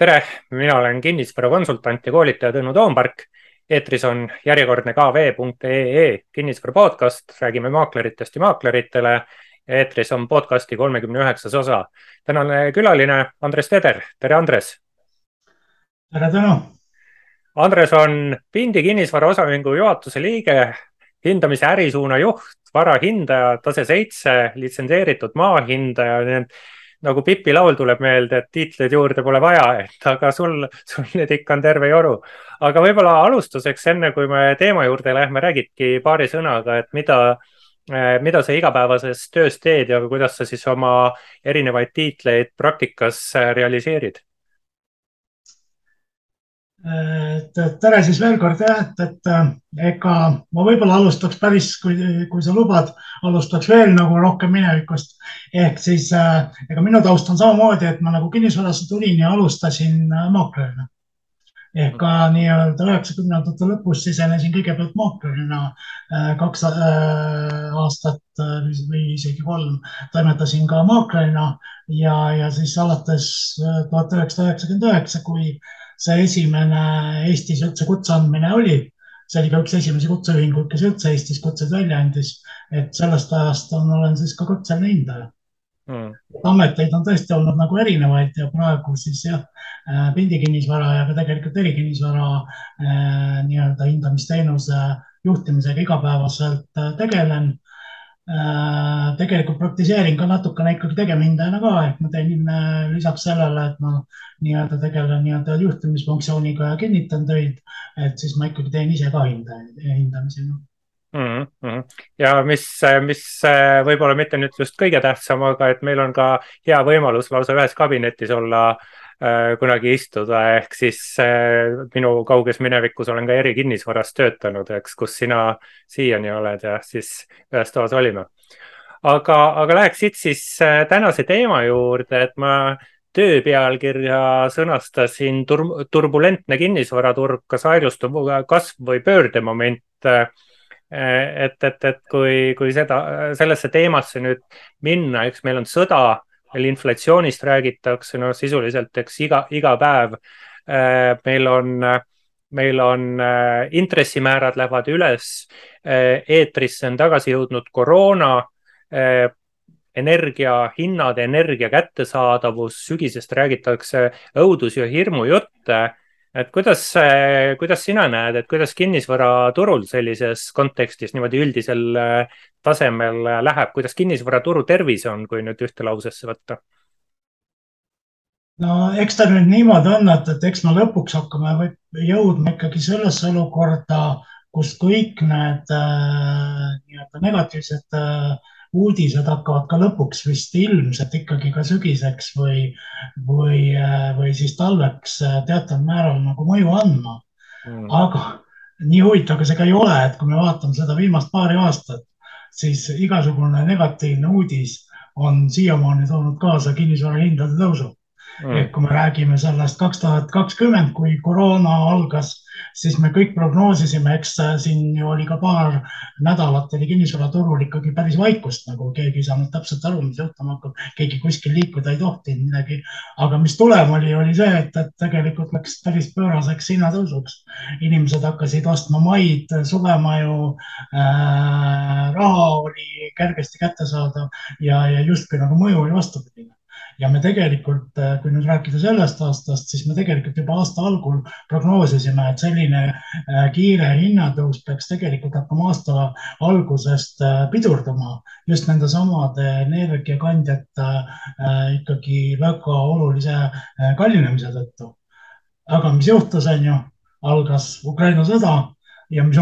tere, mina olen kinnisvarakonsultant ja koolitaja Tõnu Toompark. eetris on järjekordne kv.ee kinnisvara podcast, räägime maakleritest ja maakleritele. eetris on podcasti kolmekümne üheksas osa. tänane külaline Andres Teder, tere Andres. tere Tõnu. Andres on Pindi kinnisvara osaühingu juhatuse liige, hindamise ärisuuna juht, varahindaja, tase seitse, litsenseeritud maahindaja nagu Pipi laul tuleb meelde, et tiitleid juurde pole vaja, et aga sul, sul neid ikka on terve joru. aga võib-olla alustuseks, enne kui me teema juurde lähme, räägidki paari sõnaga, et mida, eh, mida sa igapäevases töös teed ja kuidas sa siis oma erinevaid tiitleid praktikas eh, realiseerid et tere siis veel kord jah, et, et äh, ega ma võib-olla alustaks päris, kui, kui sa lubad, alustaks veel nagu rohkem minevikust. ehk siis äh, ega minu taust on samamoodi, et ma nagu kinnisvarasse tulin ja alustasin äh, maaklerina. ehk ka nii-öelda üheksakümnendate lõpus sisenesin kõigepealt maaklerina kaks aastat või isegi kolm toimetasin ka maaklerina ja, ja siis alates tuhat üheksasada üheksakümmend üheksa, kui see esimene Eestis üldse kutse andmine oli. see oli ka üks esimesi kutseühinguid, kes üldse Eestis kutseid välja andis. et sellest ajast on, olen siis ka kutseline hindaja mm.. ameteid on tõesti olnud nagu erinevaid ja praegu siis jah, äh, pindikinnisvara ja ka tegelikult erikinnisvara äh, nii-öelda hindamisteenuse juhtimisega igapäevaselt äh, tegelen tegelikult praktiseerin ka natukene ikkagi tegevhindajana ka, et ma teen äh, lisaks sellele, et ma nii-öelda tegelen nii-öelda juhtimisfunktsiooniga ja kinnitan töid, et siis ma ikkagi teen ise ka hindajaid, hindamisi mm. -hmm. ja mis, mis võib-olla mitte nüüd just kõige tähtsam, aga et meil on ka hea võimalus lausa ühes kabinetis olla äh, Äh, kunagi istuda, ehk siis äh, minu kauges minevikus olen ka erikinnisvaras töötanud, eks, kus sina siiani oled ja siis ühes toas olime. aga, aga läheks siit siis äh, tänase teema juurde, et ma töö pealkirja sõnastasin tur turbulentne kinnisvaraturg, kas aeglustuv kasv või pöördemoment et, et, et kui, kui seda, sellesse teemasse nüüd minna, eks meil on sõda meil inflatsioonist räägitakse, no sisuliselt, eks iga, iga päev äh, meil on, meil on äh, intressimäärad lähevad üles. Äh, eetrisse on tagasi jõudnud koroona energiahinnad, energia kättesaadavus, sügisest räägitakse õudus ja hirmujutte et kuidas, kuidas sina näed, et kuidas kinnisvaraturul sellises kontekstis niimoodi üldisel tasemel äh, läheb, kuidas kinnisvaraturu tervis on, kui nüüd ühte lausesse võtta? no eks ta nüüd niimoodi on, et, et eks me lõpuks hakkame jõudma ikkagi sellesse olukorda, kus kõik need äh, nii-öelda negatiivsed äh, uudised hakkavad ka lõpuks vist ilmselt ikkagi ka sügiseks või, või, või siis talveks teataval määral nagu mõju andma mm.. aga nii huvitav, kui see ka ei ole, et kui me vaatame seda viimast paari aastat, siis igasugune negatiivne uudis on siiamaani toonud kaasa kinnisvara hindade tõusu. Mm.. et kui me räägime sellest kaks tuhat kakskümmend, kui koroona algas, siis me kõik prognoosisime, eks siin ju oli ka paar nädalat oli kinnisvaraturul ikkagi päris vaikust, nagu keegi ei saanud täpselt aru, mis juhtuma hakkab, keegi kuskil liikuda ei tohtinud midagi. aga mis tulem oli, oli see, et, et tegelikult läks päris pööraseks hinnatõusuks. inimesed hakkasid ostma maid, suvemaju äh,, raha oli kergesti kättesaadav ja, ja justkui nagu mõju oli vastupidine ja me tegelikult, äh, kui nüüd rääkida sellest aastast, siis me tegelikult juba aasta algul prognoosisime, et selline äh, kiire hinnatõus peaks tegelikult hakkama aasta algusest äh, pidurduma. Just nende samade energiakandjate ikkagi väga olulise kallinemise tõttu. aga mis juhtus, on ju, algas Ukraina sõda. Ja mis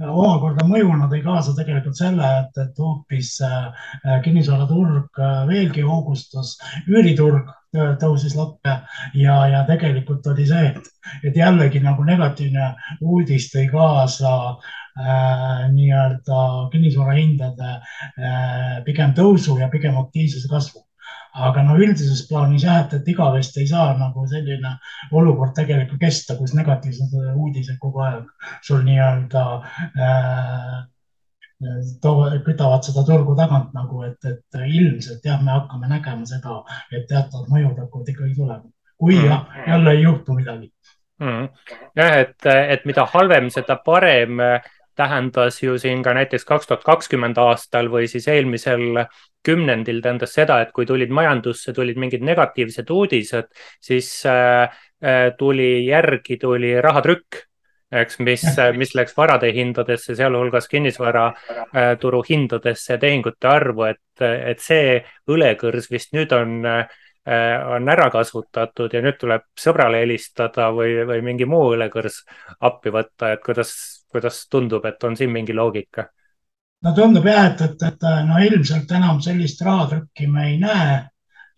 omakorda mõjuna tõi kaasa tegelikult selle, et, et hoopis äh, kinnisvaraturg äh, veelgi hoogustus, üüriturg tõusis lakke ja, ja tegelikult oli see, et, et jällegi nagu negatiivne uudis tõi kaasa äh, nii-öelda kinnisvarahindade äh, pigem tõusu ja pigem aktiivsuse kasvu aga no üldises plaanis jah, et, et igavesti ei saa nagu selline olukord tegelikult kesta, kus negatiivsed uudised kogu aeg sul nii-öelda äh, kütavad seda turgu tagant nagu, et, et ilmselt jah, me hakkame nägema seda, et teatavad mõjud hakkavad ikkagi tulema. kui mm. jälle ei juhtu midagi mm.. jah, et, et mida halvem, seda parem tähendas ju siin ka näiteks kaks tuhat kakskümmend aastal või siis eelmisel kümnendil tähendas seda, et kui tulid majandusse, tulid mingid negatiivsed uudised, siis äh, äh tuli järgi, tuli rahatrükk eks, mis, mis läks varade hindadesse, sealhulgas kinnisvaraturu äh, hindadesse ja tehingute arvu, et, et see õlekõrs vist nüüd on on ära kasutatud ja nüüd tuleb sõbrale helistada või, või mingi muu õlekõrs appi võtta, et kuidas, kuidas tundub, et on siin mingi loogika? no tundub jah, et, et, et no ilmselt enam sellist rahatrükki me ei näe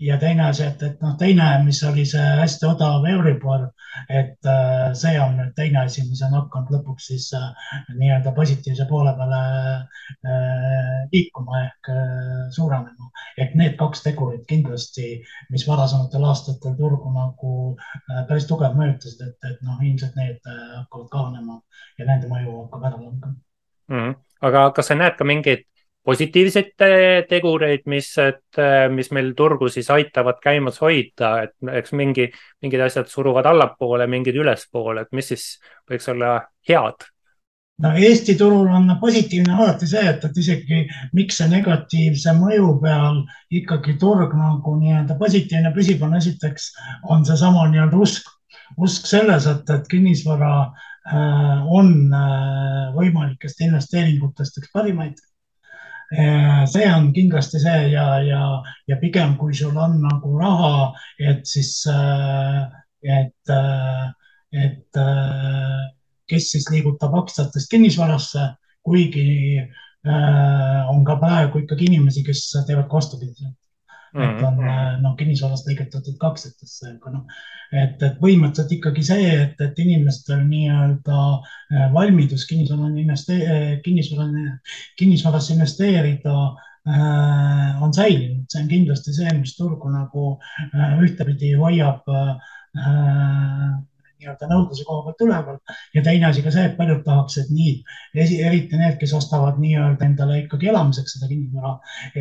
ja teine asi, et, et noh, teine, mis oli see hästi odav Euribor, et äh, see on nüüd teine asi, mis on hakanud lõpuks siis äh, nii-öelda positiivse poole peale äh, liikuma ehk suurenema. et need kaks tegurit kindlasti, mis varasematel aastatel turgu nagu päris tugevalt mõjutasid, et, et noh, ilmselt need hakkavad kahanema ja nende mõju hakkab ära langema mm. -hmm. aga kas sa näed ka mingeid positiivseid tegureid, mis, et mis meil turgu siis aitavad käimas hoida, et eks mingi, mingid asjad suruvad allapoole, mingid ülespoole, et mis siis võiks olla head? no Eesti turul on positiivne alati see, et, et isegi miks see negatiivse mõju peal ikkagi turg nagu nii-öelda positiivne püsib, on esiteks on seesama nii-öelda usk, usk selles, et, et kinnisvara äh, on äh, võimalikest investeeringutest üks parimaid Äh, see on kindlasti see ja, ja, ja pigem, kui sul on nagu raha, et siis, äh, et, äh, et kes siis liigutab aktsiatest kinnisvarasse, kuigi on ka praegu ikkagi inimesi, kes teevad vastupidiselt et on mhm. äh, noh, kinnisvarast lõigutatud kaksetesse, aga noh, et, et põhimõtteliselt ikkagi see, et, et inimestel nii-öelda äh, valmidus kinnisvara investee-, kinnisvara, kinnisvarasse investeerida äh, on säilinud, see on kindlasti see, mis turgu nagu äh, ühtepidi hoiab äh, nii-öelda nõudluse koha pealt üleval. Ja teine asi ka see, et paljud tahaksid nii, eriti need, kes ostavad nii-öelda endale ikkagi elamiseks seda kinnisvara,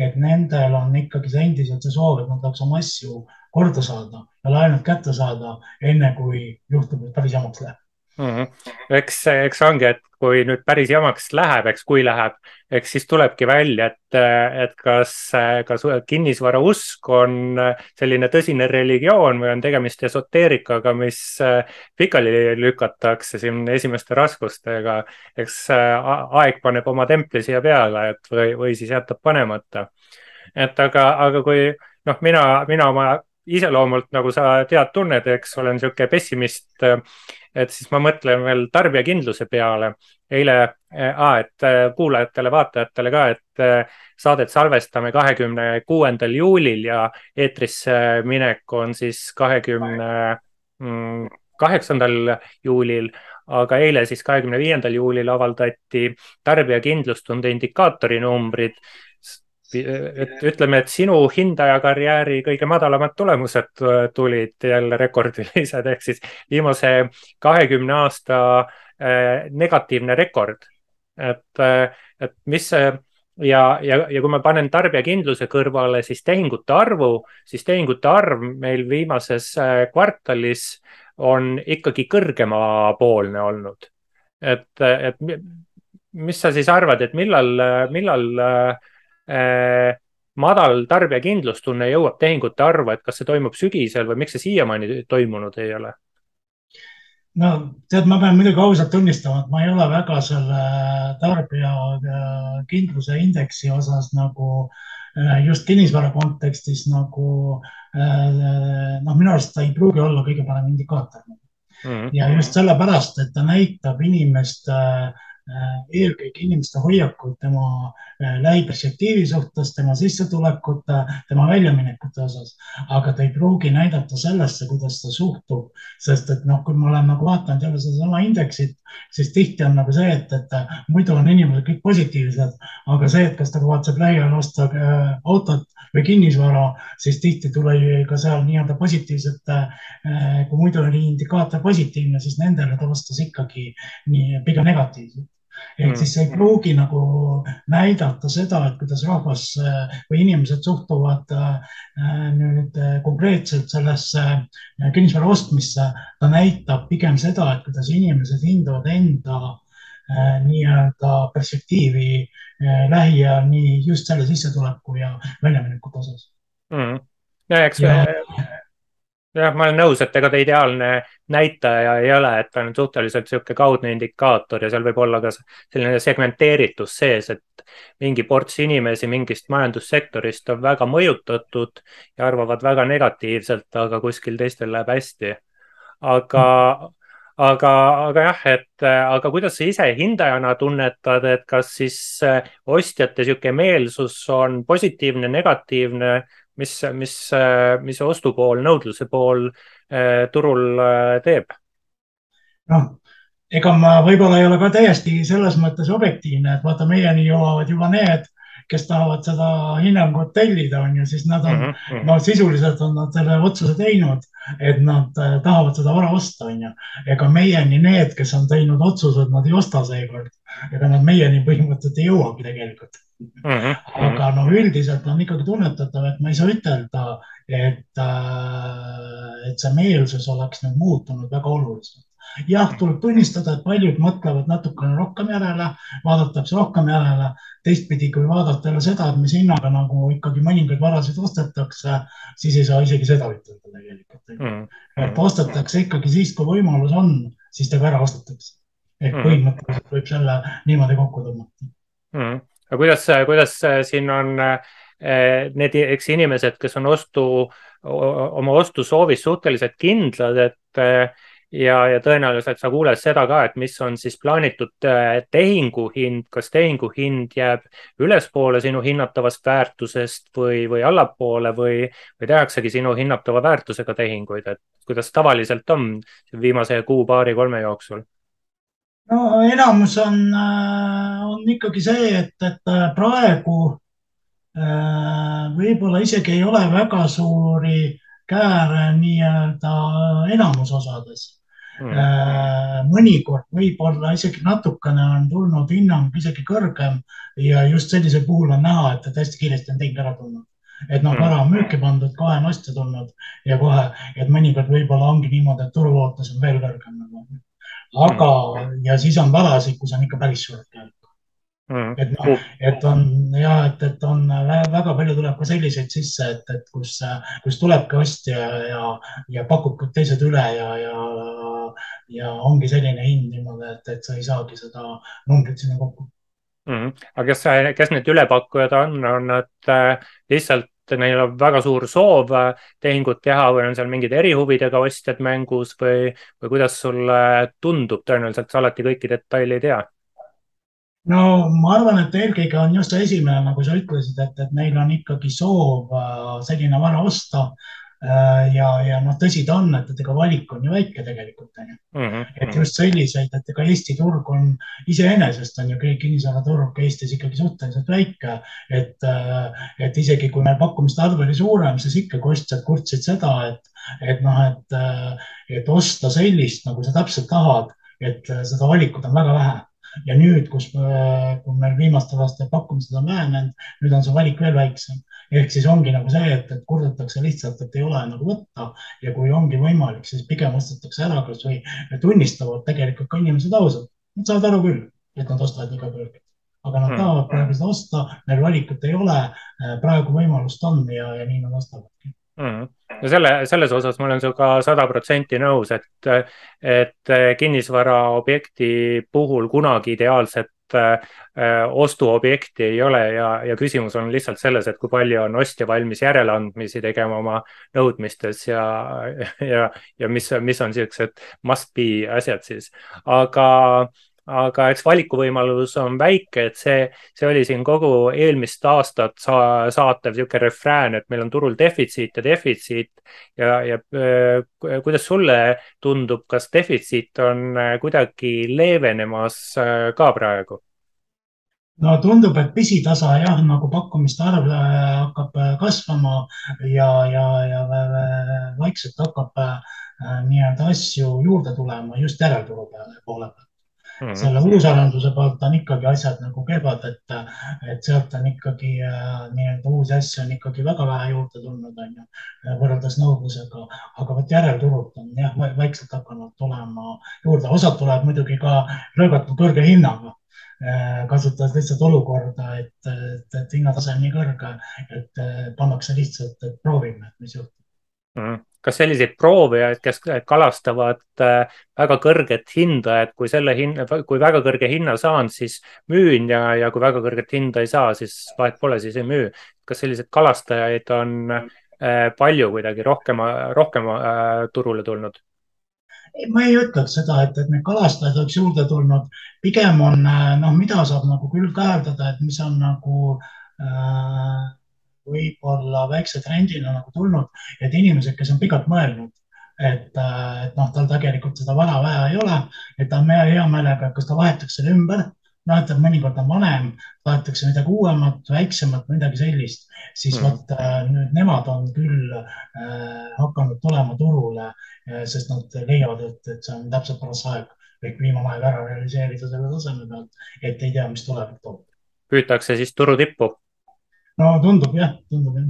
et nendel on ikkagi see endiselt see soov, et nad tahaks oma asju korda saada ja laenud kätte saada, enne kui juhtub, et päris jamaks läheb mm. -hmm. eks, eks ongi, et kui nüüd päris jamaks läheb, eks kui läheb, eks siis tulebki välja, et, et kas, kas kinnisvarausk on selline tõsine religioon või on tegemist esoteerikaga, mis pikali lükatakse siin esimeste raskustega. eks aeg paneb oma templi siia peale, et või, või siis jätab panemata. et aga, aga kui noh, mina, mina oma iseloomult, nagu sa tead, tunned, eks olen niisugune pessimist et siis ma mõtlen veel tarbijakindluse peale. eile ah,, et äh, kuulajatele-vaatajatele ka, et äh, saadet salvestame kahekümne kuuendal juulil ja eetrisse minek on siis kahekümne mm, kaheksandal juulil aga eile siis kahekümne viiendal juulil avaldati tarbijakindlustunde indikaatori numbrid ütleme, et sinu hindajakarjääri kõige madalamad tulemused tulid jälle rekordilised, ehk siis viimase kahekümne aasta äh, negatiivne rekord. et, äh, et mis ja, ja, ja kui ma panen tarbijakindluse kõrvale, siis tehingute arvu, siis tehingute arv meil viimases äh, kvartalis on ikkagi kõrgemapoolne olnud. et, et mis sa siis arvad, et millal, millal äh, Äh, madal tarbijakindlustunne jõuab tehingute arvu, et kas see toimub sügisel või miks see siiamaani toimunud ei ole? no tead, ma pean muidugi ausalt tunnistama, et ma ei ole väga selle tarbijakindluse indeksi osas nagu äh, just kinnisvara kontekstis nagu äh, noh, minu arust ta ei pruugi olla kõige parem indikaator mm. -hmm. ja just sellepärast, et ta näitab inimeste eelkõige inimeste hoiakuid tema Äh, lähiperspektiivi suhtes, tema sissetulekute, tema väljaminekute osas. aga ta ei pruugi näidata sellesse, kuidas ta suhtub, sest et noh, kui ma olen nagu vaadanud jälle sedasama indeksit, siis tihti on nagu see, et, et muidu on inimesed kõik positiivsed, aga see, et kas ta kavatseb lähiajal osta äh, autot või kinnisvara, siis tihti tuleb ka seal nii-öelda positiivsete, äh, kui muidu oli indikaator positiivne, siis nendele ta vastas ikkagi nii pigem negatiivselt ehk mm. siis see ei pruugi nagu näidata seda, et kuidas rahvas või inimesed suhtuvad nüüd konkreetselt sellesse kinnisvara ostmisse. ta näitab pigem seda, et kuidas inimesed hindavad enda nii-öelda perspektiivi lähiajal nii just selle sissetuleku ja väljaminekute osas mm.. ja eks ja, jah, ma olen nõus, et ega ta ideaalne näitaja ei ole, et ta on suhteliselt niisugune kaudne indikaator ja seal võib olla ka selline segmenteeritus sees, et mingi ports inimesi mingist majandussektorist on väga mõjutatud ja arvavad väga negatiivselt, aga kuskil teistel läheb hästi. aga aga, aga jah, et aga kuidas sa ise hindajana tunnetad, et kas siis ostjate niisugune meelsus on positiivne, negatiivne mis, mis, mis ostupool, nõudluse pool eh, turul eh, teeb? noh, ega ma võib-olla ei ole ka täiesti selles mõttes objektiivne, et vaata, meieni jõuavad juba need, kes tahavad seda hinnangut tellida, on ju, siis nad on mm, -hmm. no sisuliselt on nad selle otsuse teinud, et nad eh, tahavad seda vara osta, on ju. ega meieni need, kes on teinud otsused, nad ei osta seekord, ega nad meieni põhimõtteliselt ei jõuagi tegelikult Mm -hmm. aga noh, üldiselt on ikkagi tunnetatav, et ma ei saa ütelda, et, äh, et see meelsus oleks nüüd muutunud väga oluliselt. Jah, tuleb tunnistada, et paljud mõtlevad natukene rohkem järele, vaadatakse rohkem järele. teistpidi, kui vaadata jälle seda, et mis hinnaga nagu ikkagi mõningaid varasid ostetakse, siis ei saa isegi seda ütelda tegelikult mm. -hmm. et ostetakse ikkagi siis, kui võimalus on, siis ta ka ära ostetakse. ehk mhm. põhimõtteliselt võib selle niimoodi kokku tõmmata mm. -hmm aga kuidas, kuidas siin on eh, need, eks inimesed, kes on ostu, oma ostusoovis suhteliselt kindlad, et eh, ja, ja tõenäoliselt sa kuuled seda ka, et mis on siis plaanitud eh, tehinguhind, kas tehinguhind jääb ülespoole sinu hinnatavast väärtusest või, või allapoole või, või tehaksegi sinu hinnatava väärtusega tehinguid, et kuidas tavaliselt on viimase kuu-paari-kolme jooksul? no enamus on, äh, on ikkagi see, et, et äh, praegu äh, võib-olla isegi ei ole väga suuri kääre nii-öelda enamusosades mm.. mõnikord võib-olla isegi natukene on tulnud hinnang isegi kõrgem ja just sellisel puhul on näha, et, et hästi kiiresti on tehing ära tulnud. et noh, vara on müüki pandud, kohe on ostja tulnud ja kohe, et mõnikord võib-olla ongi niimoodi, et turuootus on veel kõrgem nagu aga mm., ja siis on varasid, kus on ikka päris suured käed mm.. et noh, et on ja et, et on väga palju tuleb ka selliseid sisse, et, et kus, kus tulebki ostja ja, ja pakub teised üle ja, ja, ja ongi selline hind niimoodi, et, et sa ei saagi seda numbrit sinna kokku mm. -hmm. aga kes, kes need ülepakkujad on, on nad äh, lihtsalt neil on väga suur soov äh, tehingut teha või on seal mingid erihuvidega ostjad mängus või, või kuidas sulle tundub, tõenäoliselt sa alati kõiki detaile ei tea? no ma arvan, et eelkõige on just see esimene, nagu sa ütlesid, et, et neil on ikkagi soov äh, selline vara osta ja, ja noh, tõsi ta on, et, ega valik on ju väike tegelikult on ju mm. -hmm. et just selliseid, et ega Eesti turg on iseenesest on ju kinnisvaraturg Eestis ikkagi suhteliselt väike. et, äh, et isegi kui meil pakkumiste arv oli suurem, siis ikkagi ostjad kurtsid seda, et, et noh, et, äh, et osta sellist, nagu sa täpselt tahad, et seda valikut on väga vähe ja nüüd, kus, kui meil viimastel aastatel pakkumised on vähenenud, nüüd on see valik veel väiksem ehk siis ongi nagu see, et, et kurdetakse lihtsalt, et ei ole nagu võtta ja kui ongi võimalik, siis pigem ostetakse ära, kas või tunnistavad tegelikult ka inimesed ausalt. Nad saavad aru küll, et nad ostavad nii kõrgelt, aga nad hmm. tahavad praegu seda osta, neil valikut ei ole. praegu võimalust on ja, ja nii nad ostavadki mm. no selle, selles osas ma olen sinuga sada protsenti nõus, et, et kinnisvaraobjekti puhul kunagi ideaalset ostuobjekti ei ole ja, ja küsimus on lihtsalt selles, et kui palju on ostja valmis järeleandmisi tegema oma nõudmistes ja, ja, ja mis, mis on siuksed must be asjad siis, aga aga eks valikuvõimalus on väike, et see, see oli siin kogu eelmist aastat sa, saatev niisugune refrään, et meil on turul defitsiit ja defitsiit ja, ja äh, kuidas sulle tundub, kas defitsiit on äh, kuidagi leevenemas äh, ka praegu? no tundub, et pisitasa jah, nagu pakkumiste arv hakkab kasvama ja, ja, ja vaikselt hakkab nii-öelda asju juurde tulema just järelturu peale poole peal mm. -hmm. selle uusarenduse poolt on ikkagi asjad nagu kehvad, et, et sealt on ikkagi äh, nii-öelda uusi asju on ikkagi väga vähe juurde tulnud, on ju, võrreldes nõudlusega. aga vot järelturult on jah, vaikselt hakanud tulema juurde, osad tuleb muidugi ka röögatu kõrge hinnaga äh, kasutades lihtsalt olukorda, et, et, et hinnatase on nii kõrge, et pannakse lihtsalt, et proovime, mis juhtub mm kas selliseid proovijaid, kes kalastavad äh, väga kõrget hinda, et kui selle hinna, kui väga kõrge hinna saan, siis müün ja, ja kui väga kõrget hinda ei saa, siis vahet pole, siis ei müü. kas selliseid kalastajaid on äh, palju kuidagi rohkem, rohkem äh, turule tulnud? ma ei ütleks seda, et, et neid kalastajaid oleks juurde tulnud, pigem on noh, mida saab nagu küll täheldada, et mis on nagu äh, võib-olla väikse trendina nagu tulnud, et inimesed, kes on pikalt mõelnud, et, et noh, tal tegelikult seda vara vaja ei ole, et ta on hea meelega, kas ta vahetaks selle ümber, noh, et mõnikord on vanem, tahetakse midagi uuemat, väiksemat, midagi sellist, siis mm. vot äh, nüüd nemad on küll äh, hakanud tulema turule, äh, sest nad leiavad, et, et see on täpselt paras aeg kõik viimane aeg ära realiseerida selle taseme pealt, et ei tea, mis tulevik toob. püütakse siis turu tippu no tundub jah, tundub jah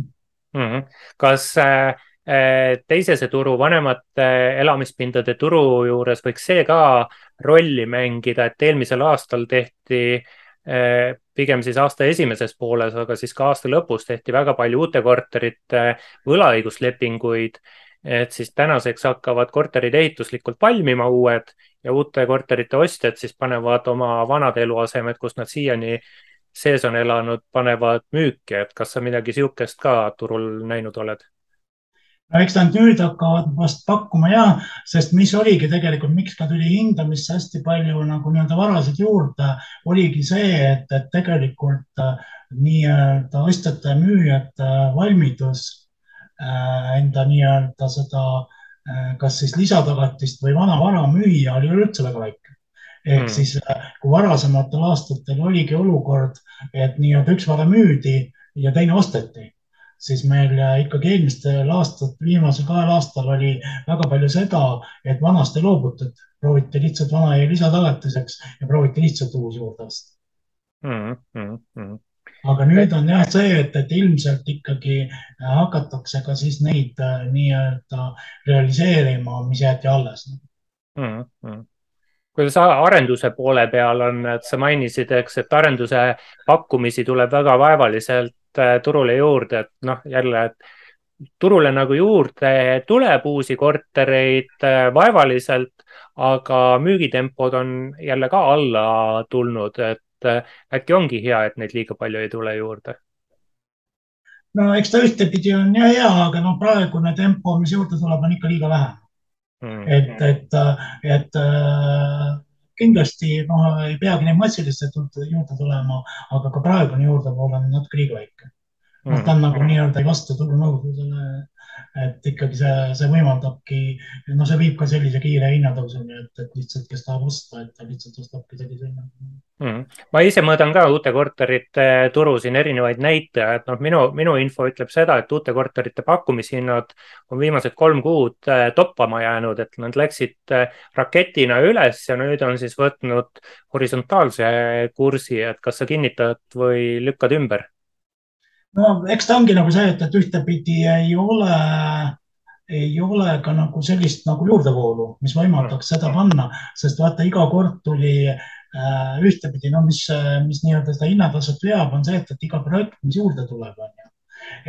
mm. -hmm. kas äh, äh, teisese turu, vanemate elamispindade turu juures võiks see ka rolli mängida, et eelmisel aastal tehti äh, pigem siis aasta esimeses pooles, aga siis ka aasta lõpus tehti väga palju uute korterite võlaõiguslepinguid. et siis tänaseks hakkavad korterid ehituslikult valmima uued ja uute korterite ostjad siis panevad oma vanad eluasemed, kus nad siiani sees on elanud, panevad müüki, et kas sa midagi sihukest ka turul näinud oled? no eks nad nüüd hakkavad vast pakkuma ja, sest mis oligi tegelikult, miks ka tuli hindamisse hästi palju nagu nii-öelda varasid juurde, oligi see, et, et tegelikult äh, nii-öelda ostjate ja müüjate valmidus äh, enda nii-öelda seda äh, kas siis lisatagatist või vana vara müüa oli üleüldse väga väike ehk mm. siis äh, kui varasematel aastatel oligi olukord, et nii-öelda üks vara müüdi ja teine osteti, siis meil äh, ikkagi eelmistel aastatel, viimasel kahel aastal oli väga palju seda, et vanast ei loobutud, prooviti lihtsalt vana jäi lisatagatiseks ja prooviti lihtsalt uus juurde osta mm. -hmm. aga nüüd on jah see, et, et ilmselt ikkagi äh, hakatakse ka siis neid nii-öelda realiseerima, mis jäeti alles mm. -hmm kuidas arenduse poole peal on, et sa mainisid, eks, et arenduse pakkumisi tuleb väga vaevaliselt äh, turule juurde, et noh, jälle, et turule nagu juurde tuleb uusi kortereid äh, vaevaliselt, aga müügitempod on jälle ka alla tulnud, et äh, äkki ongi hea, et neid liiga palju ei tule juurde? No eks ta ühtepidi on ja hea, aga no praegune tempo, mis juurde tuleb, on ikka liiga vähe mm.. et, et, et äh, kindlasti noh, ei peagi neid massilisesti juurde tulema, aga ka praegune juurdevool on natuke liiga väike. noh, ta on nagu mm. nii-öelda ei vasta turunõudlusele et ikkagi see, see võimaldabki, noh, see viib ka sellise kiire hinnatõusuni, et, et lihtsalt, kes tahab osta, et ta lihtsalt ostabki sellise hinnaga mm.. ma ise mõõdan ka uute korterite turu siin erinevaid näitajaid, noh, minu, minu info ütleb seda, et uute korterite pakkumishinnad on viimased kolm kuud äh, toppama jäänud, et nad läksid äh, raketina üles ja nüüd on siis võtnud horisontaalse kursi, et kas sa kinnitad või lükkad ümber? No eks ta ongi nagu see, et, et ühtepidi ei ole, ei ole ka nagu sellist nagu juurdevoolu, mis võimaldaks seda panna, sest vaata, iga kord tuli äh, ühtepidi, no mis, mis nii-öelda seda hinnataset veab, on see, et, et iga projekt, mis juurde tuleb, on ju.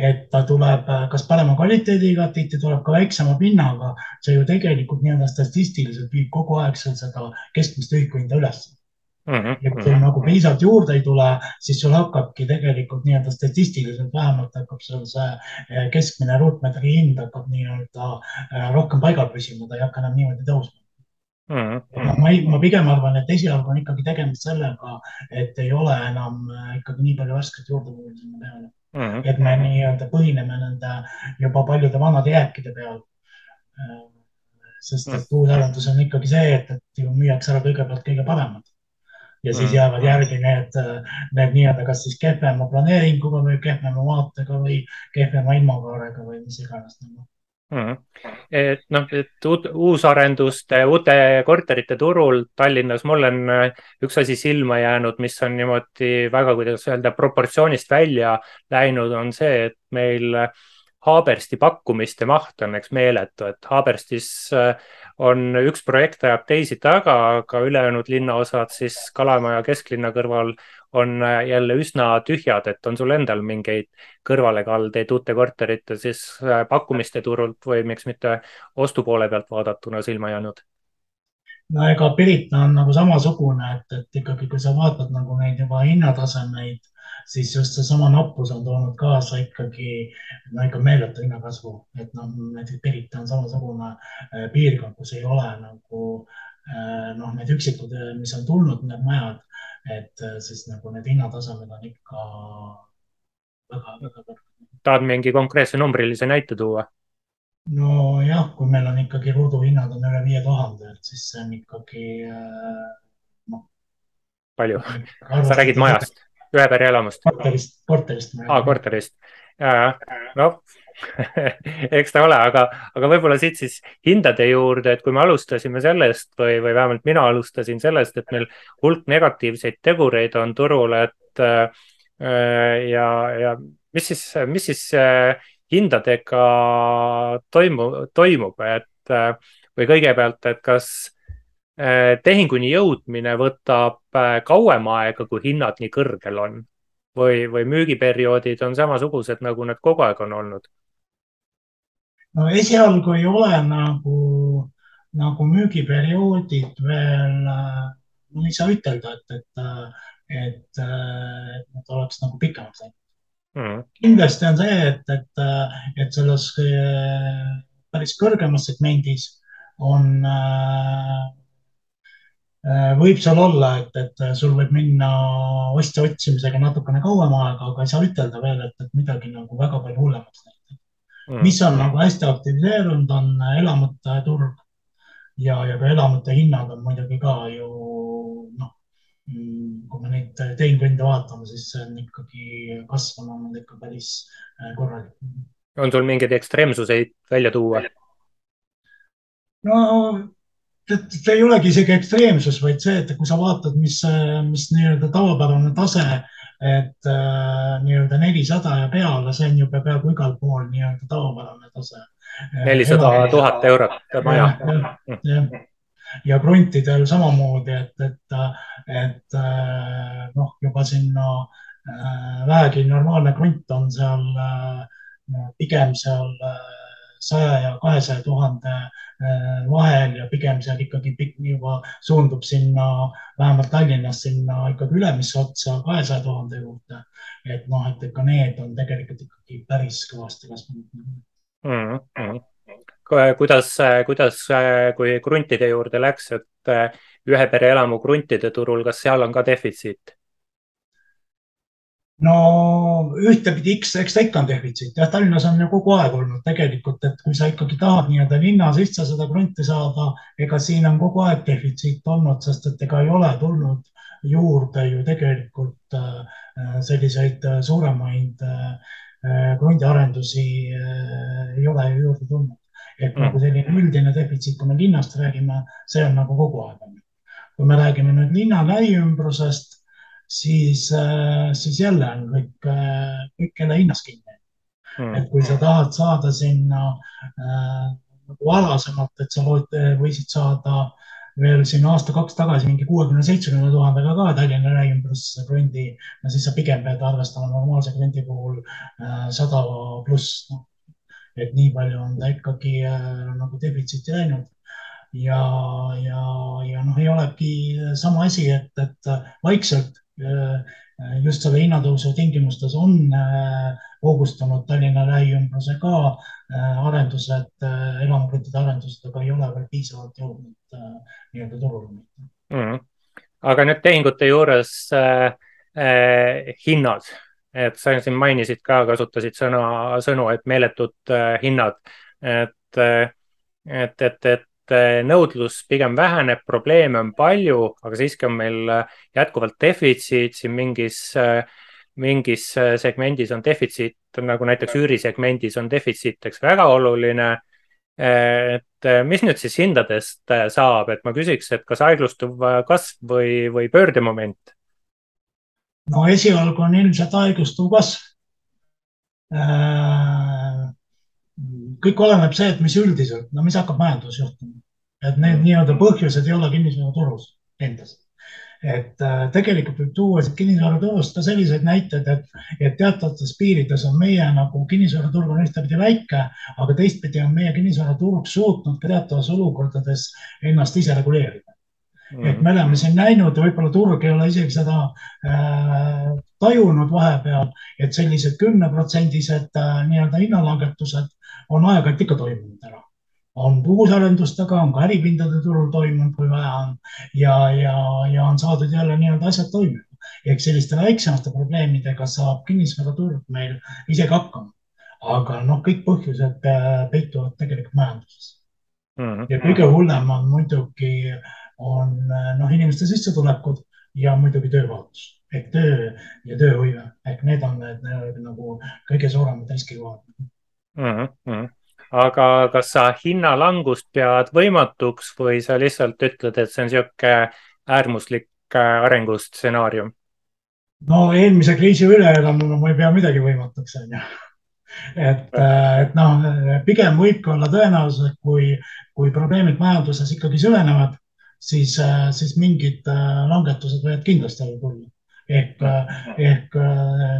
Et ta tuleb äh, kas parema kvaliteediga, tihti tuleb ka väiksema pinnaga, see ju tegelikult nii-öelda statistiliselt viib kogu aeg seda keskmist ühikuhinda üles Mm -hmm. ja kui sul nagu piisavalt juurde ei tule, siis sul hakkabki tegelikult nii-öelda statistiliselt vähemalt hakkab sul see eh, keskmine ruutmeetri hind hakkab nii-öelda eh, rohkem paigal püsima, ta ei hakka enam niimoodi tõusma mm. -hmm. ma, ma pigem arvan, et esialgu on ikkagi tegemist sellega, et ei ole enam eh, ikkagi nii palju värsket juurde sinna peale mm. -hmm. et me nii-öelda põhineme nende juba paljude vanade jääkide peal sest et uusarendus on ikkagi see, et, et ju müüakse ära kõigepealt kõige paremad ja siis mm. jäävad järgi need, need nii-öelda kas siis kehvema planeeringuga või kehvema vaatega või kehvema ilmakaarega või mis iganes. mm. -hmm. et noh, et uut, uusarenduste, uute korterite turul Tallinnas mul on äh, üks asi silma jäänud, mis on niimoodi väga, kuidas öelda, proportsioonist välja läinud, on see, et meil äh, Haabersti pakkumiste maht on eks meeletu, et Haaberstis äh, on üks projekt ajab teisi taga, aga ülejäänud linnaosad siis Kalamaja kesklinna kõrval on äh, jälle üsna tühjad, et on sul endal mingeid kõrvalekaldeid uute korterite siis äh, pakkumiste turult või miks mitte ostupoole pealt vaadatuna silma jäänud? no ega Pirita on nagu samasugune, et, et ikkagi, kui sa vaatad nagu neid juba hinnatasemeid siis just seesama nappus on toonud kaasa ikkagi no ikka meeletu hinnakasvu, et noh, näiteks Pirita on samasugune äh, piirkond, kus ei ole nagu äh, noh, need üksikud, äh, mis on tulnud, need majad, et siis nagu need hinnatasemed on ikka väga, väga kõrged. tahad mingi konkreetse numbrilise näite tuua? nojah, kui meil on ikkagi ruuduhinnad on üle viie tuhande, et siis see on ikkagi noh. palju? sa räägid majast? Ühe pere elamust? korterist, korterist. aa, korterist. noh eks ta ole, aga, aga võib-olla siit siis hindade juurde, et kui me alustasime sellest või, või vähemalt mina alustasin sellest, et meil hulk negatiivseid tegureid on turul, et äh, ja, ja mis siis, mis siis äh, hindadega toimu, toimub, et äh, või kõigepealt, et kas tehinguni jõudmine võtab äh, kauem aega, kui hinnad nii kõrgel on. Või, või müügiperioodid on samasugused, nagu need kogu aeg on olnud? no esialgu ei ole nagu, nagu müügiperioodid veel, no ei saa ütelda, et, et, et, et nad oleks nagu pikemaks läinud. Mm.. kindlasti on see, et, et, et selles äh, päris kõrgemas segmendis on äh, Äh, võib seal olla, et, et sul võib minna ostja otsimisega natukene kauem aega, aga ei saa ütelda veel, et, et midagi nagu väga palju hullemaks läinud mm.. mis on nagu hästi aktiviseerunud, on elamute turg ja, ja ka elamute hinnad on muidugi ka ju noh, kui me neid tehingvõnde vaatame, siis see on ikkagi kasvanud ikka päris äh, korralikult. on sul mingeid ekstreemsuseid välja tuua? no see ei olegi isegi ekstreemsus, vaid see, et kui sa vaatad, mis, mis nii-öelda tavapärane tase, et äh, nii-öelda nelisada ja peale, see on juba peaaegu igal pool nii-öelda tavapärane tase. nelisada tuhat eurot maja. jah, ja kruntidel samamoodi, et, et, et äh, noh, juba sinna äh, vähegi normaalne krunt on seal pigem seal saja ja kahesaja tuhande Äh, vahel ja pigem seal ikkagi juba suundub sinna, vähemalt Tallinnas sinna ikkagi ülemisse otsa kahesaja tuhande juurde. et noh, et ikka need on tegelikult ikkagi päris kõvasti kasvanud mm. -hmm. kuidas, kuidas, kui kruntide juurde läks, et ühe pere elamu kruntide turul, kas seal on ka defitsiit? No ühtepidi X, eks ta ikka on defitsiit, jah, Tallinnas on ju kogu aeg olnud tegelikult, et kui sa ikkagi tahad nii-öelda linna sisse seda krunti saada, ega siin on kogu aeg defitsiit olnud, sest et ega ei ole tulnud juurde ju tegelikult äh, selliseid äh, suuremaid äh, krundiarendusi ei ole ju juurde tulnud. et mm. nagu selline üldine defitsiit, kui me linnast räägime, see on nagu kogu aeg. kui me räägime nüüd linna lähiümbrusest siis, äh, siis jälle on kõik, äh, kõik kelle hinnas kinni. Mm.. et kui sa tahad saada sinna äh, nagu varasemalt, et sa võisid saada veel siin aasta-kaks tagasi mingi kuuekümne, seitsmekümne tuhandega ka Tallinna lähiümbrusse krondi, no siis sa pigem pead arvestama normaalse krondi puhul sada äh, pluss no.. et nii palju on ta ikkagi äh, nagu defitsiiti läinud. Ja, ja, ja noh, ei olegi sama asi, et, et vaikselt Äh, just selle hinnatõusu tingimustes on äh, hoogustanud Tallinna lähiümbruse ka äh, arendused, elamukruntide arendused, aga ei ole veel piisavalt jõudnud nii-öelda turule mm. aga nüüd tehingute juures äh, äh, hinnad, et sa siin mainisid ka, kasutasid sõna, sõnu, et meeletud äh, hinnad, et, et, et, et Eh, nõudlus pigem väheneb, probleeme on palju, aga siiski on meil eh, jätkuvalt defitsiit siin mingis, eh, mingis segmendis on defitsiit, nagu näiteks üürisegmendis on defitsiit, eks väga oluline. et mis nüüd siis hindadest saab, et ma küsiks, et kas aeglustuv kasv või, või pöördemoment? no esialgu on ilmselt aeglustuv kasv. Kõik oleneb see, et mis üldiselt, no mis hakkab majanduses juhtuma, et need nii-öelda põhjused ei ole kinnisvaraturus endas et äh, tegelikult võib tuua kinnisvaraturust ka selliseid näiteid, et, et teatavates piirides on meie nagu kinnisvaraturg on ühtepidi väike, aga teistpidi on meie kinnisvaraturg suutnud ka teatavates olukordades ennast ise reguleerida mm. -hmm. et me oleme siin näinud, võib-olla turg ei ole isegi seda äh, tajunud vahepeal, et sellised kümneprotsendised äh, nii-öelda hinnalangetused on aeg-ajalt ikka toimunud ära on puusarendustega, on ka äripindade turul toimunud, kui vaja on ja, ja, ja on saadud jälle nii-öelda asjad toimima. ehk selliste väiksemate probleemidega saab kinnisvaraturg meil isegi hakkama. aga noh, kõik põhjused äh, peituvad tegelikult majanduses mm. -hmm. ja kõige hullem on muidugi, on noh, inimeste sissetulekud ja muidugi töövaotus ehk töö ja tööhõive ehk need on need, need nagu kõige suuremad riskikohad mm. -hmm aga kas sa hinnalangust pead võimatuks või sa lihtsalt ütled, et see on niisugune äärmuslik äh, arengustsenaarium? no eelmise kriisi üleelamine ma ei pea midagi võimatuks, on ju. et, äh, et noh, pigem võibki olla tõenäosus, et kui, kui probleemid majanduses ikkagi süvenevad, siis, äh, siis mingid langetused võivad kindlasti tulla. ehk, ehk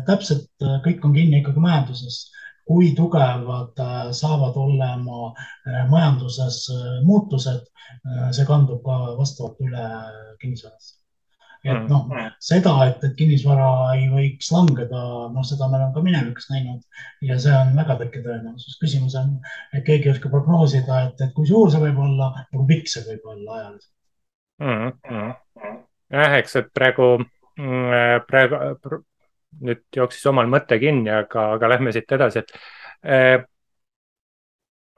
täpselt kõik on kinni ikkagi majanduses kui tugevad äh, saavad olema äh, majanduses äh, muutused, see kandub ka vastavalt üle kinnisvarasse. et mm, noh, mm. seda, et, et kinnisvara ei võiks langeda, noh, seda me oleme ka minevikus näinud ja see on väga väike tõenäosus. küsimus on, et keegi ei oska prognoosida, et, et kui suur see võib olla ja kui pikk see võib olla ajaliselt mm. -hmm. jah, eks, et praegu, mm, praegu nüüd jooksis omal mõte kinni, aga, aga lähme siit edasi, et eh,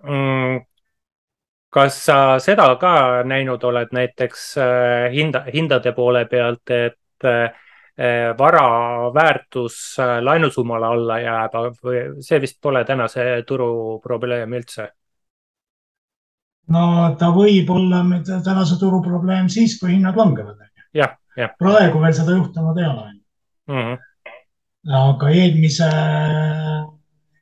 mm, kas sa seda ka näinud oled näiteks eh, hinda, hindade poole pealt, et eh, vara väärtus laenusummale alla jääb või see vist pole tänase turu probleem üldse? no ta võib olla tänase turu probleem siis, kui hinnad langevad. jah, jah. praegu veel seda juhtunud ei ole mm. -hmm aga eelmise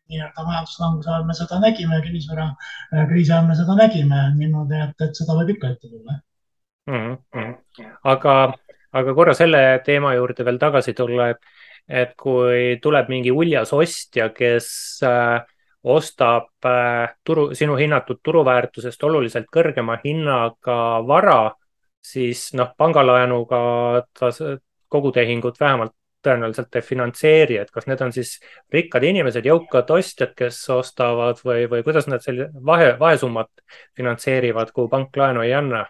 nii-öelda majanduslanguse ajal me seda nägime, kinnisvarakriisi ajal me seda nägime niimoodi, et, et seda võib ikka ette tulla mm. -hmm. aga, aga korra selle teema juurde veel tagasi tulla, et, et kui tuleb mingi uljas ostja, kes äh, ostab äh, turu, sinu hinnatud turuväärtusest oluliselt kõrgema hinnaga vara, siis noh, pangalaenuga ta kogutehingut vähemalt tõenäoliselt ei finantseeri, et kas need on siis rikkad inimesed, jõukad ostjad, kes ostavad või, või kuidas nad selle vahe, vahesummat finantseerivad, kuhu pank laenu ei anna?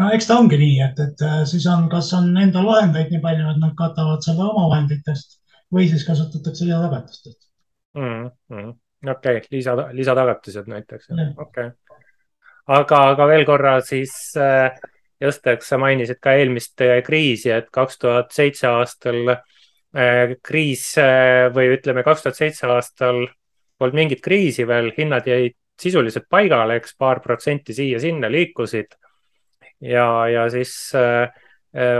no eks ta ongi nii, et, et äh, siis on, kas on endal vahendeid nii palju, et nad katavad selle oma vahenditest või siis kasutatakse lisatagatistest mm. -hmm. okei okay., lisa, lisatagatised näiteks, okei okay. aga, aga veel korra siis äh, just, eks sa mainisid ka eelmist äh, kriisi, et kaks tuhat seitse aastal äh, kriis äh, või ütleme, kaks tuhat seitse aastal polnud mingit kriisi veel, hinnad jäid sisuliselt paigale, eks paar protsenti siia-sinna liikusid. ja, ja siis äh,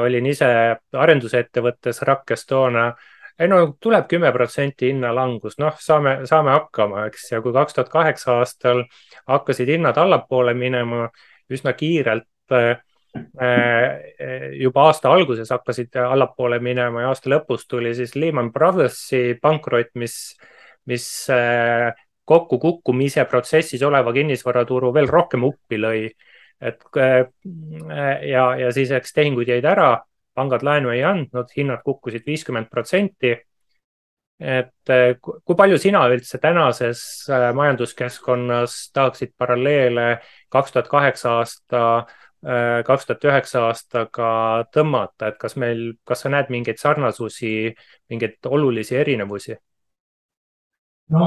olin ise arendusettevõttes Rakkes toona. ei no tuleb kümme protsenti hinnalangus, noh, saame, saame hakkama, eks, ja kui kaks tuhat kaheksa aastal hakkasid hinnad allapoole minema üsna kiirelt Äh, juba aasta alguses hakkasid allapoole minema ja aasta lõpus tuli siis Lehman Brothersi pankrot, mis, mis äh, kokkukukkumise protsessis oleva kinnisvaraturu veel rohkem uppi lõi. et äh, ja, ja siis, eks tehingud jäid ära, pangad laenu ei andnud, hinnad kukkusid viiskümmend protsenti. et kui palju sina üldse tänases majanduskeskkonnas tahaksid paralleele kaks tuhat kaheksa aasta Äh, kaks tuhat üheksa aastaga tõmmata, et kas meil, kas sa näed mingeid sarnasusi, mingeid olulisi erinevusi? no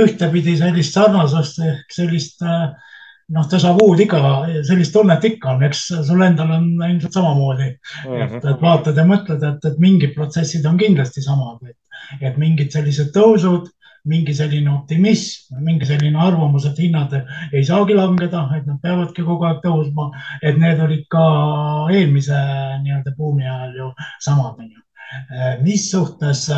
ühtepidi sellist sarnasust ehk sellist noh, déjà vu'd ikka, sellist tunnet ikka on, eks sul endal on ilmselt samamoodi mm. -hmm. et, et vaatad ja mõtled, et, et mingid protsessid on kindlasti samad, et, et mingid sellised tõusud mingi selline optimism, mingi selline arvamus, et hinnad ei saagi langeda, et nad peavadki kogu aeg tõusma, et need olid ka eelmise nii-öelda buumi ajal ju samad, onju. mis suhtes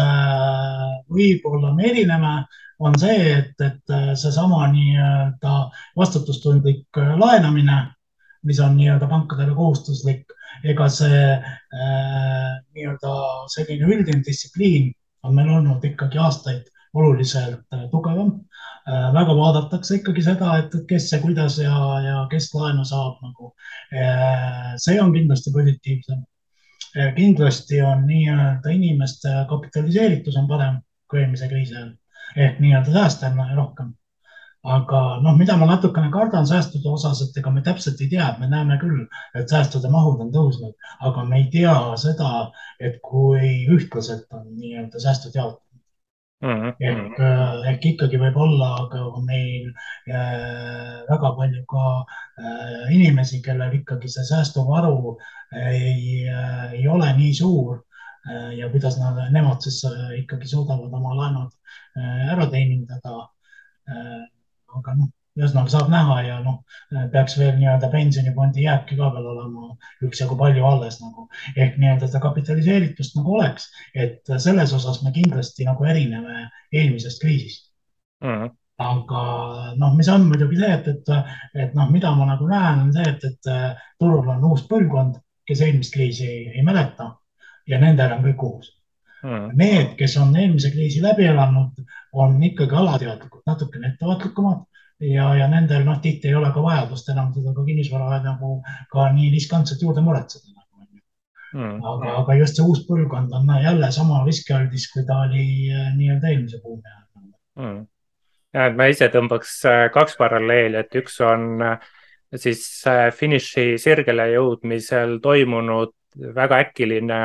võib-olla me erineme, on see, et, et seesama nii-öelda vastutustundlik laenamine mis on nii-öelda pankadele kohustuslik, ega see äh, nii-öelda selline üldine distsipliin on meil olnud ikkagi aastaid oluliselt äh, tugevam äh,. väga vaadatakse ikkagi seda, et kes ja kuidas ja, ja kes laenu saab nagu äh,. see on kindlasti positiivsem kindlasti on nii-öelda inimeste kapitaliseeritus on parem kui eelmise kriisi ajal ehk nii-öelda sääste on rohkem aga noh, mida ma natukene kardan säästude osas, et ega me täpselt ei tea, me näeme küll, et säästude mahud on tõusnud, aga me ei tea seda, et kui ühtlaselt on nii-öelda säästud jaotunud mm. -hmm. ehk, äh, ehk ikkagi võib olla ka meil äh, väga palju ka äh, inimesi, kellel ikkagi see säästuvaru ei, äh, ei ole nii suur äh, ja kuidas nad, nemad siis äh, ikkagi suudavad oma laenud ära teenindada aga noh, ühesõnaga saab näha ja noh, peaks veel nii-öelda pensionifondi jääki ka veel olema üksjagu palju alles nagu. Ehk nii-öelda seda kapitaliseeritust nagu oleks, et selles osas me kindlasti nagu erineme eelmisest kriisist. Mm. -hmm aga noh, mis on muidugi see, et, et, et noh, mida ma nagu näen, on see, et, et turul on uus põlvkond, kes eelmist kriisi ei, ei mäleta ja nendel on kõik uus. Mm.. Need, kes on eelmise kriisi läbi elanud, on ikkagi alateadlikud, natukene ettevaatlikumad ja, ja nendel noh, tihti ei ole ka vajadust enam seda ka kinnisvara nagu ka nii riskantselt juurde muretseda nagu, mm.. aga, aga just see uus põlvkond on jälle sama riskialdis, kui ta oli eh, nii-öelda eelmise buumi ajal mm.. ja, et ma ise tõmbaks eh, kaks paralleeli, et üks on eh, siis finiši sirgele jõudmisel toimunud väga äkiline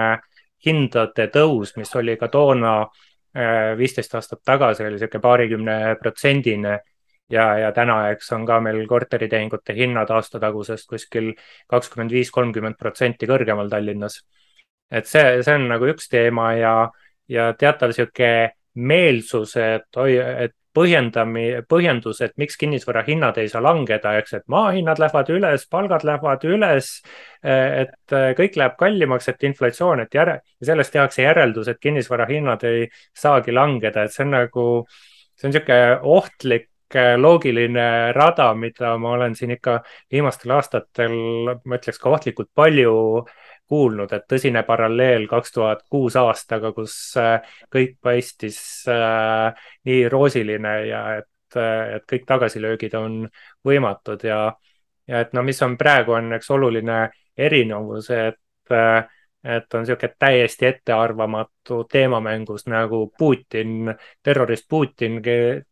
hindade tõus, mis oli ka toona äh, viisteist aastat tagasi, oli niisugune paarikümne protsendine ja, ja täna, eks on ka meil korteritehingute hinnad aasta tagusest kuskil kakskümmend viis, kolmkümmend protsenti kõrgemal Tallinnas. et see, see on nagu üks teema ja, ja teatav niisugune meelsus, et oi, et põhjendami, põhjendus, et miks kinnisvara hinnad ei saa langeda, eks, et maahinnad lähevad üles, palgad lähevad üles. et kõik läheb kallimaks, et inflatsioon, et järe, sellest tehakse järeldus, et kinnisvara hinnad ei saagi langeda, et see on nagu, see on niisugune ohtlik loogiline rada, mida ma olen siin ikka viimastel aastatel, ma ütleks ka ohtlikult palju kuulnud, et tõsine paralleel kaks tuhat kuus aastaga, kus äh, kõik paistis äh, nii roosiline ja et, äh, et kõik tagasilöögid on võimatud ja, ja et no mis on praegu on üks oluline erinevus, et et on niisugune täiesti ettearvamatu teemamängus nagu Putin, terrorist Putin,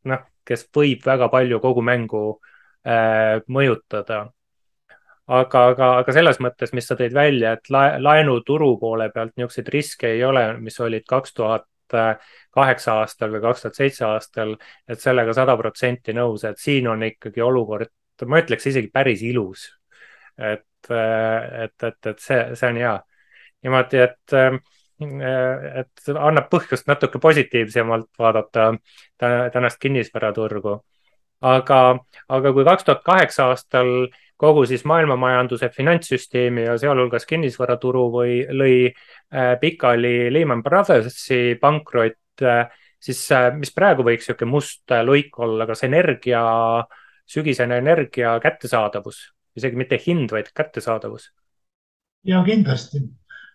noh, kes võib väga palju kogu mängu äh, mõjutada aga, aga, aga selles mõttes, mis sa tõid välja, et laenuturu poole pealt niisuguseid riske ei ole, mis olid kaks tuhat kaheksa aastal või kaks tuhat seitse aastal, et sellega sada protsenti nõus, et siin on ikkagi olukord, ma ütleks isegi päris ilus. et, et, et, et see, see on hea. niimoodi, et, et annab põhjust natuke positiivsemalt vaadata tänast kinnisvaraturgu. aga, aga kui kaks tuhat kaheksa aastal kogu siis maailmamajanduse finantssüsteemi ja sealhulgas kinnisvaraturu või lõi äh, pikali Lehman Brothersi pankrot, äh, siis äh, mis praegu võiks niisugune must luik olla, kas energia, sügisene energia kättesaadavus, isegi mitte hind, vaid kättesaadavus? ja kindlasti,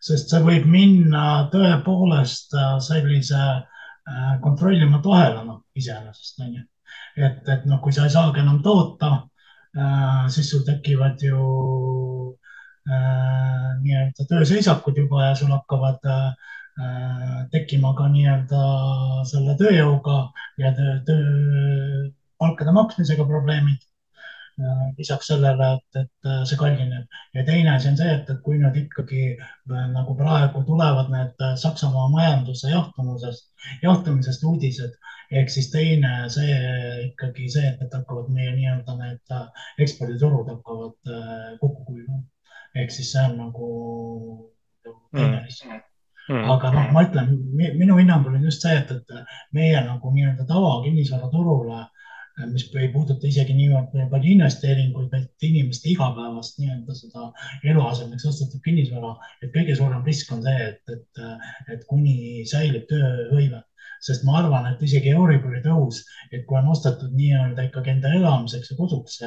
sest see võib minna tõepoolest sellise kontrollimatu ahelana iseenesest, on ju. et, et noh, kui sa ei saagi enam toota Äh, siis sul tekivad ju äh, nii-öelda tööseisakud juba ja sul hakkavad äh, tekkima ka nii-öelda selle tööjõuga ja töö, töö, palkade maksmisega probleemid lisaks sellele, et, et see kallineb. ja teine asi on see, et, et kui nüüd ikkagi nagu praegu tulevad need Saksamaa majanduse jahtumusest, jahtumisest uudised, ehk siis teine see ikkagi see, et, et hakkavad meie nii-öelda need eksporditurud hakkavad kokku kuivama. ehk siis see on nagu teine mm. risk Mm. aga noh, ma ütlen, minu hinnangul on just see, et, et meie nagu nii-öelda tavakinnisvaraturule, mis ei puuduta isegi niivõrd palju investeeringuid, vaid inimeste igapäevast nii-öelda seda eluasemeks ostetud kinnisvara, et kõige suurem risk on see, et, et, et kuni säilib tööhõive. Sest ma arvan, et isegi Euribori tõus, et kui on ostetud nii-öelda ikkagi enda elamiseks ja koduks,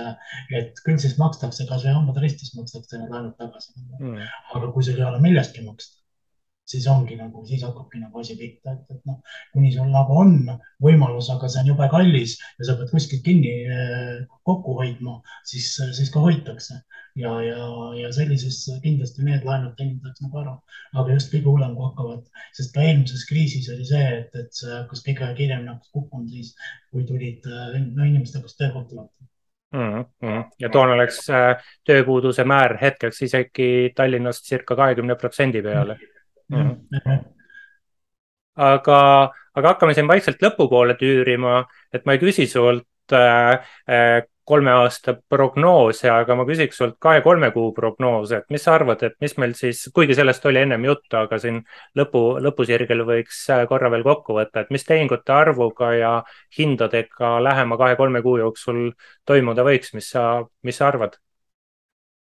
et küll siis makstakse kasvõi hambad ristis makstakse need laenud tagasi. Mm.. aga kui sul ei ole millestki maksta, siis ongi nagu, siis hakkabki nagu asi pihta, et, et noh, kuni sul nagu on võimalus, aga see on jube kallis ja sa pead kuskilt kinni eh, kokku hoidma, siis, siis ka hoitakse. ja, ja, ja sellises kindlasti need laenud teenindatakse nagu ära, aga just kõige hullem, kui hakkavad, sest ka eelmises kriisis oli see, et, et see hakkas kõige kiiremini hakkas kukkuma siis, kui tulid, eh, no inimesed hakkasid töökohti vaatama Mm -hmm. ja toona läks äh, tööpuuduse määr hetkeks isegi Tallinnast circa kahekümne protsendi peale mm. -hmm. Aga, aga hakkame siin vaikselt lõpupoole tüürima, et ma ei küsi sult äh, äh, kolme aasta prognoose, aga ma küsiks sult kahe-kolme kuu prognoose, et mis sa arvad, et mis meil siis, kuigi sellest oli ennem juttu, aga siin lõpu, lõpusirgel võiks äh, korra veel kokku võtta, et mis tehingute arvuga ja hindadega lähema kahe-kolme kuu jooksul toimuda võiks, mis sa, mis sa arvad?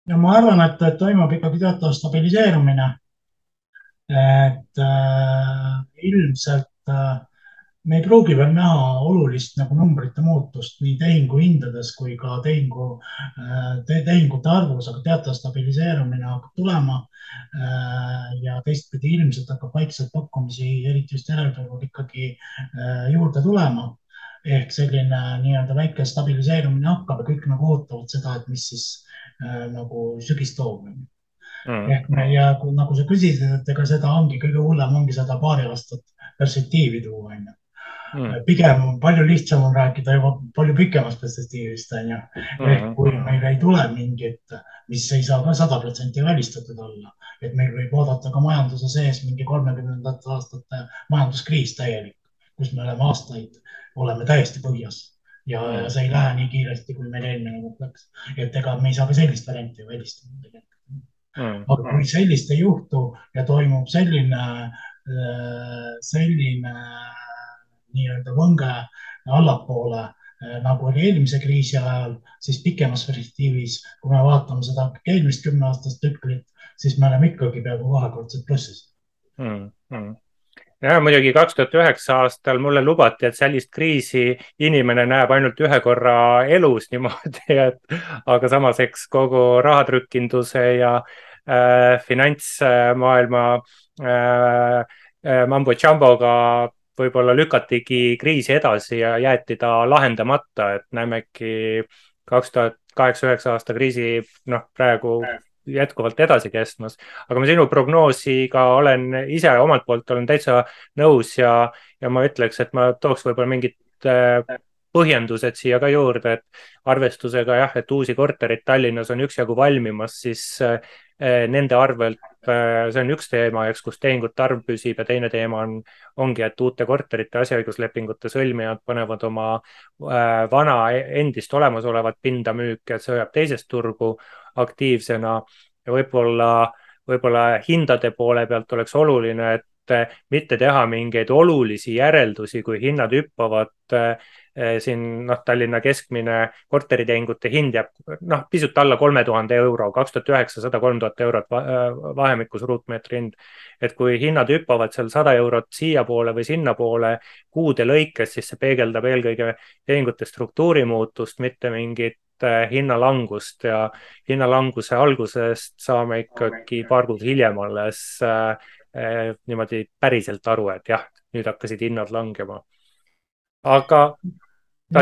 no ma arvan, et toimub ikkagi teatav stabiliseerumine et äh, ilmselt äh, me ei pruugi veel näha olulist nagu numbrite muutust nii tehinguhindades kui ka tehingu äh, te,, tehingute arvus, aga teatav stabiliseerumine hakkab tulema äh,. ja teistpidi ilmselt hakkab vaikselt pakkumisi, eriti just järelturul ikkagi äh, juurde tulema ehk selline nii-öelda väike stabiliseerumine hakkab ja kõik nagu ootavad seda, et mis siis nagu sügis toob mm.. ja nagu sa küsisid, et ega seda ongi kõige hullem ongi seda paari aastat perspektiivi tuua, onju mm.. pigem palju lihtsam on rääkida juba palju pikemast perspektiivist, onju. ehk mm. kui meil ei tule mingit, mis ei saa ka sada protsenti välistatud olla, et meil võib oodata ka majanduse sees mingi kolmekümnendate aastate majanduskriis täielik, kus me oleme aastaid, oleme täiesti põhjas ja, ja mm. see ei lähe nii kiiresti, kui meil eelmine kord läks. et ega me ei saa ka sellist varianti ju välistada tegelikult mm.. aga kui sellist ei juhtu ja toimub selline, äh, selline nii-öelda võnge allapoole äh, nagu oli eelmise kriisi ajal, siis pikemas perspektiivis, kui me vaatame seda eelmist kümneaastast tsüklit, siis me oleme ikkagi peaaegu kahekordselt plussis mm. -hmm ja muidugi kaks tuhat üheksa aastal mulle lubati, et sellist kriisi inimene näeb ainult ühe korra elus niimoodi, et aga samas, eks kogu rahatrükkinduse ja Äh, finantsmaailma äh, äh, mambo jamboga võib-olla lükatigi kriisi edasi ja jäeti ta lahendamata, et näemegi kaks tuhat kaheksa, üheksa aasta kriisi noh, praegu jätkuvalt edasi kestmas. aga ma sinu prognoosiga olen ise omalt poolt olen täitsa nõus ja, ja ma ütleks, et ma tooks võib-olla mingit põhjendused siia ka juurde, et arvestusega jah, et uusi korterid Tallinnas on üksjagu valmimas, siis Eh, nende arvelt, eh, see on üks teema, eks, kus tehingute arv püsib ja teine teema on, ongi, et uute korterite asjaõiguslepingute sõlmijad panevad oma vana endist olemasolevat pinda müüki, et see hoiab teisest turgu aktiivsena ja võib-olla, võib-olla hindade poole pealt oleks oluline, et mitte teha mingeid olulisi järeldusi, kui hinnad hüppavad Eh, siin noh, Tallinna keskmine korteritehingute hind jääb noh, pisut alla kolme tuhande euro, kaks tuhat üheksasada, kolm tuhat eurot eh, vahemikus ruutmeetri hind. et kui hinnad hüppavad seal sada eurot siiapoole või sinnapoole kuude lõikes, siis see peegeldab eelkõige tehingute struktuuri muutust, mitte mingit eh, hinnalangust ja hinnalanguse algusest saame ikkagi paar kuud hiljem alles äh, niimoodi päriselt aru, et jah, nüüd hakkasid hinnad langema aga ma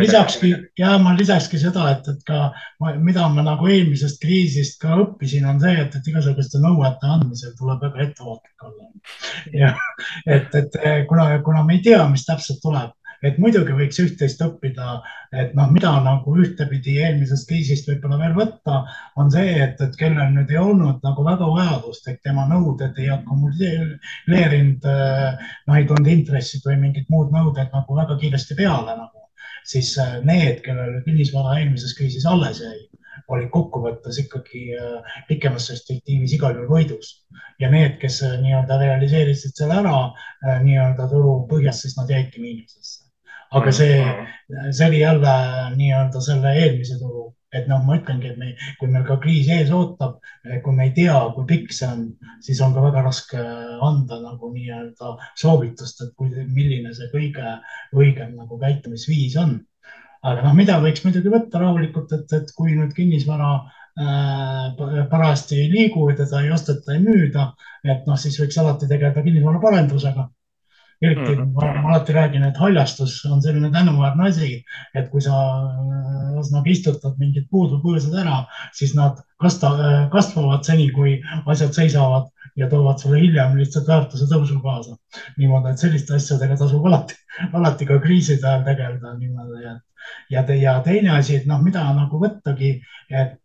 lisakski, ja ma lisakski seda, et, et ka mida ma nagu eelmisest kriisist ka õppisin, on see, et, et igasuguste nõuete andmisel tuleb väga ettevaatlik olla. ja et, et kuna, kuna me ei tea, mis täpselt tuleb, et muidugi võiks üht-teist õppida, et noh, mida nagu ühtepidi eelmisest kriisist võib-olla veel võtta, on see, et, et kellel nüüd ei olnud nagu väga vajadust, et tema nõuded ei akumuleerinud, noh, ei tulnud intressid või mingid muud nõuded nagu väga kiiresti peale nagu, siis need, kellel kinnisvara eelmises kriisis alles jäi olid kokkuvõttes ikkagi pikemas perspektiivis igal juhul võidus. ja need, kes nii-öelda realiseerisid selle ära nii-öelda turu põhjas, siis nad jäidki miinusesse. Aga see, see oli jälle nii-öelda selle eelmise turu et noh, ma ütlengi, et me, kui meil ka kriis ees ootab, kui me ei tea, kui pikk see on, siis on ka väga raske anda nagu nii-öelda soovitust, et kui, milline see kõige õigem nagu käitumisviis on. aga noh, mida võiks muidugi võtta rahulikult, et, et kui nüüd kinnisvara äh, parajasti ei liigu teda ei osteta, ei müüda, et noh, siis võiks alati tegeleda kinnisvaraparendusega eriti mm -hmm. ma, ma alati räägin, et haljastus on selline tänuväärne asi, et kui sa ühesõnaga istutad mingid puud või põõsad ära, siis nad kasta, kasvavad seni, kui asjad seisavad ja toovad sulle hiljem lihtsalt väärtuse tõusu kaasa. niimoodi, et selliste asjadega tasub alati, alati ka kriiside ajal tegeleda niimoodi, et ja, ja teine asi, et noh, mida nagu võttagi, et,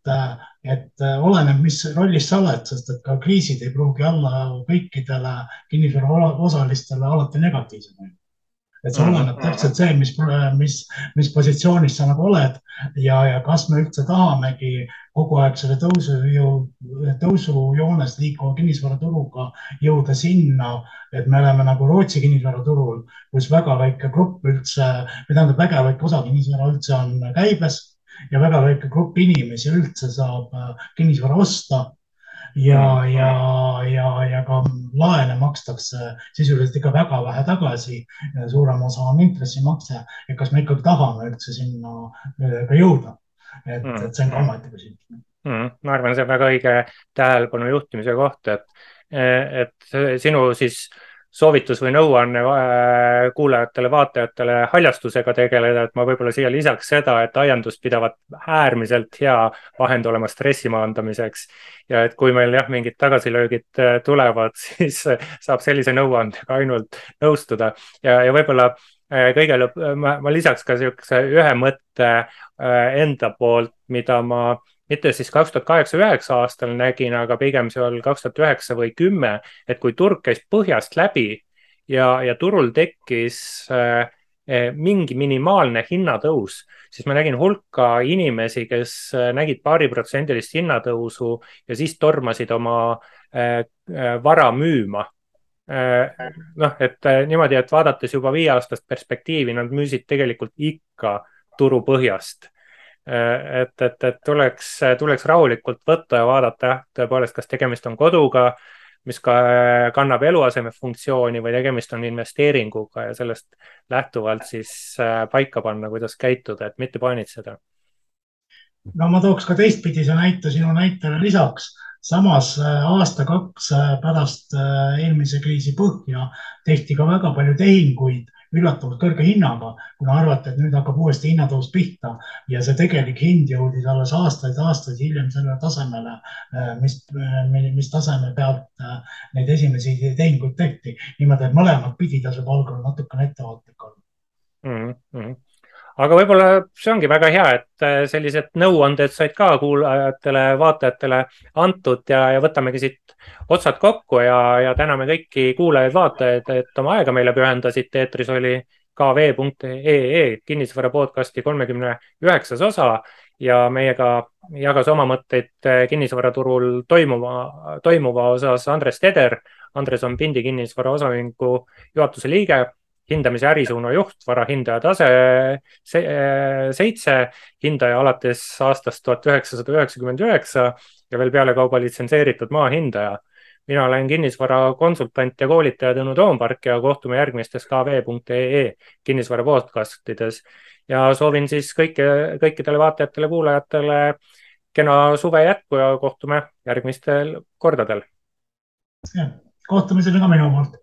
et oleneb, mis rollis sa oled, sest et ka kriisid ei pruugi olla kõikidele kinnisvara osalistele alati negatiivsed et see mm. oleneb täpselt see, mis, mis, mis positsioonis sa nagu oled ja, ja kas me üldse tahamegi kogu aeg selle tõusu, tõusujoones liikuva kinnisvaraturuga jõuda sinna, et me oleme nagu Rootsi kinnisvaraturul, kus väga väike grupp üldse, või tähendab, väga väike osa kinnisvara üldse on käibes ja väga väike grupp inimesi üldse saab kinnisvara osta ja, mm. ja, ja, ja ka laene makstakse sisuliselt ikka väga vähe tagasi. suurem osa on intressimakse, et kas me ikkagi tahame üldse sinna äh, ka jõuda. et mm., et see on ka omaette küsimus mm,. ma arvan, see on väga õige tähelepanu juhtimise koht, et, et sinu siis soovitus või nõuanne äh, kuulajatele-vaatajatele haljastusega tegeleda, et ma võib-olla siia lisaks seda, et aiandust pidavat äärmiselt hea vahend olema stressi maandamiseks. ja et kui meil jah, mingid tagasilöögid äh, tulevad, siis saab sellise nõuandega ainult nõustuda ja, ja võib-olla äh, kõige lõpp, ma, lisaks ka niisuguse ühe mõtte enda poolt, mida ma mitte siis kaks tuhat kaheksa, üheksa aastal nägin, aga pigem seal kaks tuhat üheksa või kümme, et kui turg käis põhjast läbi ja, ja turul tekkis äh, mingi minimaalne hinnatõus, siis ma nägin hulka inimesi, kes äh, nägid paariprotsendilist hinnatõusu ja siis tormasid oma äh, vara müüma. Noh, et niimoodi, et vaadates juba viieaastast perspektiivi, nad müüsid tegelikult ikka turu põhjast et, et, et tuleks, tuleks rahulikult võtta ja vaadata jah, tõepoolest, kas tegemist on koduga, mis ka kannab eluaseme funktsiooni või tegemist on investeeringuga ja sellest lähtuvalt siis äh, paika panna, kuidas käituda, et mitte paanitseda. no ma tooks ka teistpidise näite sinu näitele lisaks samas äh, aasta-kaks pärast eelmise kriisi põhja tehti ka väga palju tehinguid üllatavalt kõrge hinnaga, kuna arvati, et nüüd hakkab uuesti hinnatõus pihta ja see tegelik hind jõudis alles aastaid-aastaid hiljem sellele tasemele, äh, mis, äh, mis taseme pealt äh, neid esimesi tehinguid tehti. niimoodi, et mõlemat pidi tasub algul natukene ettevaatlik olla mm. -hmm aga võib-olla see ongi väga hea, et äh, sellised nõuanded said ka kuulajatele-vaatajatele antud ja, ja võtamegi siit otsad kokku ja, ja täname kõiki kuulajaid-vaatajaid, et oma aega meile pühendasite. eetris oli kv.ee kinnisvara podcasti kolmekümne üheksas osa ja meiega jagas oma mõtteid äh, kinnisvaraturul toimuva, toimuva osas Andres Teder. Andres on Pindi kinnisvara osaühingu juhatuse liige hindamise ärisuuna juht, varahindaja tase seitse, hindaja alates aastast tuhat üheksasada üheksakümmend üheksa ja veel pealekauba litsenseeritud maahindaja. mina olen kinnisvara konsultant ja koolitaja Tõnu Toompark ja kohtume järgmistes kv.ee kinnisvara podcastides ja soovin siis kõike, kõikidele vaatajatele-kuulajatele kena suve jätku ja kohtume järgmistel kordadel. kohtumiseni ka minu poolt